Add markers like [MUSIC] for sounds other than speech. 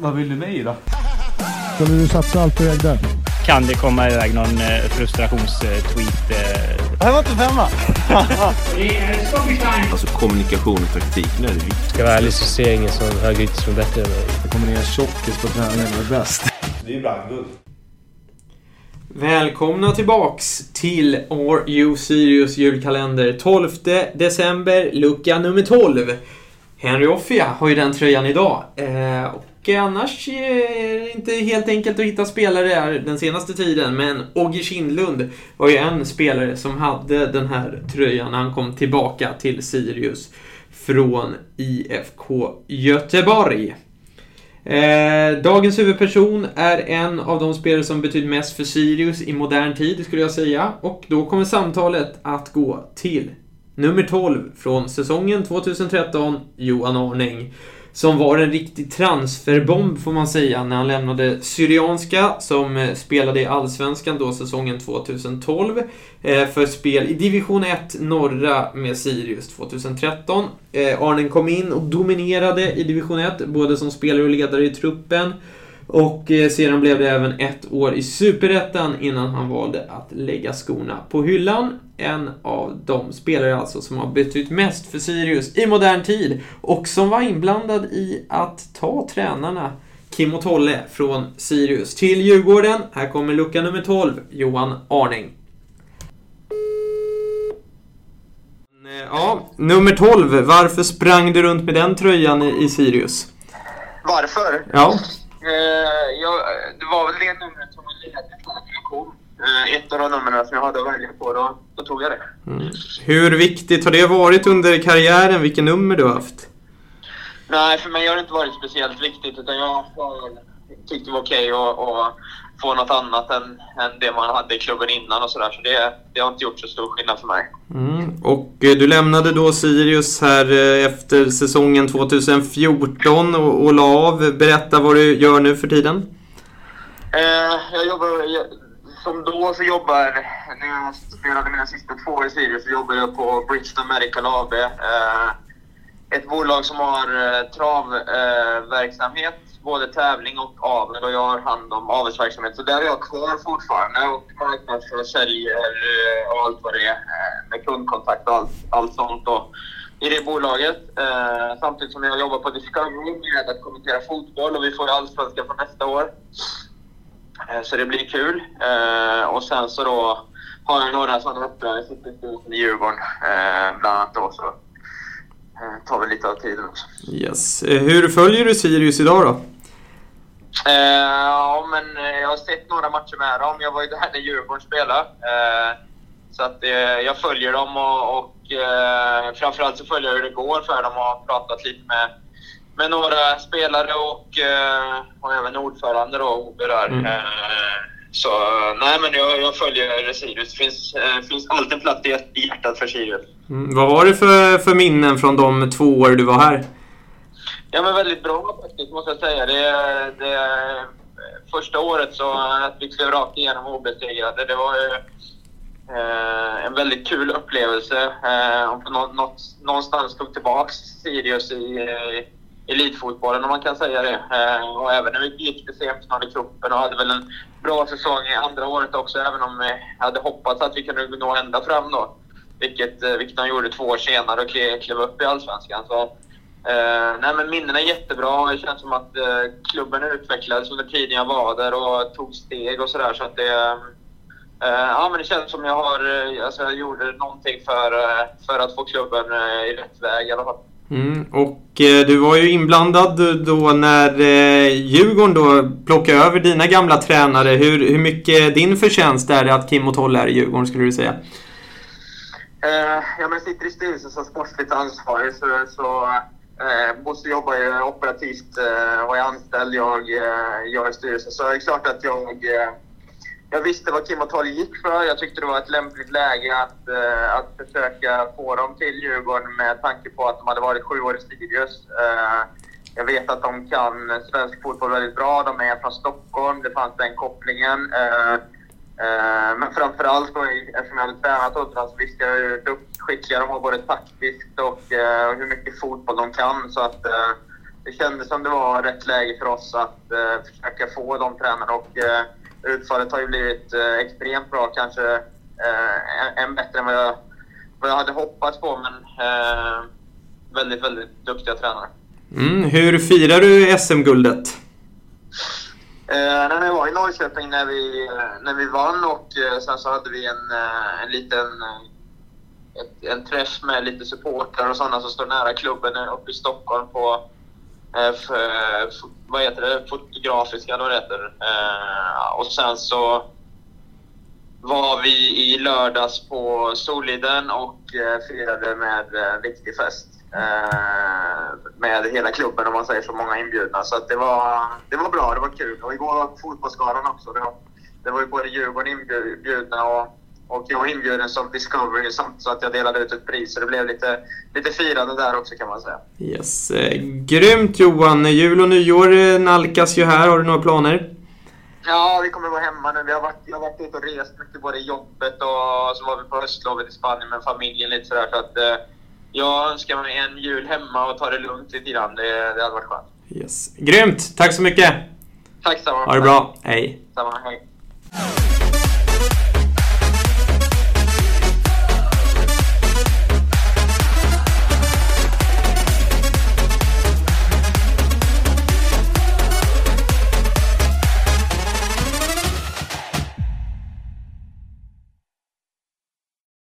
Vad vill du mig då? Skulle du satsa allt på ägde? Kan det komma iväg någon eh, frustrationstweet? Eh? Det här var inte femma! [LAUGHS] Alltså kommunikation och taktik, nu är det viktigt. Ska jag vara ärlig så ser jag ingen som högerytter som är bättre än mig. Det kommer ner tjockis på träningen och är bäst. Det är ju brandguld. Välkomna tillbaks till Are You Serious julkalender 12 december, lucka nummer 12. Henry Offia har ju den tröjan idag. Eh, och Eh, annars är det inte helt enkelt att hitta spelare här den senaste tiden, men Ogge Kindlund var ju en spelare som hade den här tröjan när han kom tillbaka till Sirius från IFK Göteborg. Eh, dagens huvudperson är en av de spelare som betyder mest för Sirius i modern tid, skulle jag säga. Och då kommer samtalet att gå till nummer 12 från säsongen 2013, Johan Arning. Som var en riktig transferbomb, får man säga, när han lämnade Syrianska, som eh, spelade i Allsvenskan då säsongen 2012, eh, för spel i Division 1 norra med Sirius 2013. Eh, Arnen kom in och dominerade i Division 1, både som spelare och ledare i truppen. Och eh, sedan blev det även ett år i Superettan innan han valde att lägga skorna på hyllan. En av de spelare alltså som har betytt mest för Sirius i modern tid och som var inblandad i att ta tränarna Kim och Tolle från Sirius till Djurgården. Här kommer lucka nummer 12, Johan Arning. Ja, nummer 12. Varför sprang du runt med den tröjan i Sirius? Varför? Ja. Eh, jag, det var väl det numret som var ledigt när jag kom. Eh, ett av de numren som jag hade att välja på, då, då tog jag det. Mm. Hur viktigt har det varit under karriären, vilket nummer du har haft? Nej, för mig har det inte varit speciellt viktigt utan jag har tyckt det var okej att, att få något annat än, än det man hade i klubben innan och sådär. Så det, det har inte gjort så stor skillnad för mig. Mm. Och Eh, du lämnade då Sirius här eh, efter säsongen 2014 och, och la av. Berätta vad du gör nu för tiden. Eh, jag jobbar, jag, som då så jobbar, när jag spelade mina sista två år i Sirius så jobbade jag på Bridgestone Medical AB. Eh, ett bolag som har eh, travverksamhet, både tävling och avel och jag har hand om avelsverksamhet. Så där är jag kvar fortfarande och marknadsför och säljer eh, och allt vad det är eh, med kundkontakt och allt, allt sånt då, i det bolaget. Eh, samtidigt som jag jobbar på Discovery med att kommentera fotboll och vi får allsvenskan för nästa år. Eh, Så det blir kul. Eh, och sen så då har jag några sådana uppdrag. Jag sitter i styrelsen i Djurgården eh, bland annat då. Så eh, tar vi lite av tiden också. Yes. Eh, Hur följer du Sirius idag då? Ja, men jag har sett några matcher med dem. Jag var ju där när Djurgården spelade. Eh, så att eh, jag följer dem och, och eh, framförallt så följer jag hur det går för dem och har pratat lite med, med några spelare och, eh, och även ordförande då, Ove där. Mm. Eh, så nej, men jag, jag följer Sirius. Det finns, eh, finns alltid en plats i hjärt- i hjärtat för Sirius. Mm. Vad har du för, för minnen från de två år du var här? Ja, men väldigt bra faktiskt, måste jag säga. Det, det, första året så att vi klev rakt igenom obesegrade, det var ju eh, Eh, en väldigt kul upplevelse. Eh, nå, något, någonstans tog tillbaka Sirius i eh, elitfotbollen, om man kan säga det. Eh, och även när vi gick till semifinal i cupen och hade väl en bra säsong i andra året också, även om vi hade hoppats att vi kunde nå ända fram då. Vilket, eh, vilket de gjorde två år senare och klev, upp i Allsvenskan. Så, Eh, nej men minnena är jättebra. Det känns som att eh, klubben utvecklades under tiden jag var där och tog steg och sådär. Så att det, eh, ja, men det känns som jag har, eh, alltså jag gjorde någonting för, eh, för att få klubben eh, i rätt väg i alla fall. Mm. Och eh, du var ju inblandad då när eh, Djurgården då plockade över dina gamla tränare. Hur, hur mycket din förtjänst är det att Kim och Tolle är i Djurgården, skulle du säga? Eh, ja, men jag sitter i styrelsen som sportsligt ansvarig så, så eh, Bosse jobbar ju operativt eh, och är anställd. Jag, eh, jag är i styrelsen. Så det är klart att jag, eh, jag visste vad Kim och Torg gick för. Jag tyckte det var ett lämpligt läge att, eh, att försöka få dem till Djurgården med tanke på att de hade varit sju år i Sirius. Eh, jag vet att de kan svensk fotboll väldigt bra. De är från Stockholm. Det fanns den kopplingen. Eh, eh Men framförallt då, eftersom jag hade tränat åt så visste jag hur skickliga de var både taktiskt och eh, hur mycket fotboll de kan. Så att, eh, det kändes som det var rätt läge för oss att försöka få de tränarna och utfallet har ju blivit eh, extremt bra. Kanske eh, än bättre än vad jag, vad jag hade hoppats på, men eh, väldigt, väldigt duktiga tränare. Mm, hur firar du SM-guldet? Eh, när jag var i Norrköping när vi, eh, när vi vann och eh, sen så hade vi en, eh, en liten eh, ett, en träff med lite supportrar och sådana som står nära klubben eh, uppe i Stockholm på eh, eh, Eh, eh, vad heter det? Fotografiska, eller vad det heter. Eh, och sen så var vi i lördags på Soliden och firade med en riktig fest. Med hela klubben om man säger så, många inbjudna. Så att det, var, det var bra, det var kul. Och igår var Fotbollsgalan också. Det var, det var ju både Djurgården inbjudna och, och jag var inbjuden som Discovery samt så att jag delade ut ett pris. Så det blev lite, lite firande där också kan man säga. Yes. Eh, grymt Johan! Jul och nyår eh, nalkas ju här. Har du några planer? Ja, vi kommer vara hemma nu. Vi har varit, jag har varit ute och rest mycket både i jobbet och så var vi på höstlovet i Spanien med familjen lite sådär. Så att, eh, jag önskar mig en jul hemma och ta det lugnt lite grann. Det, det hade varit skönt. Yes. Grymt! Tack så mycket! Tack samma. Ha det bra. Hej! Samma, hej.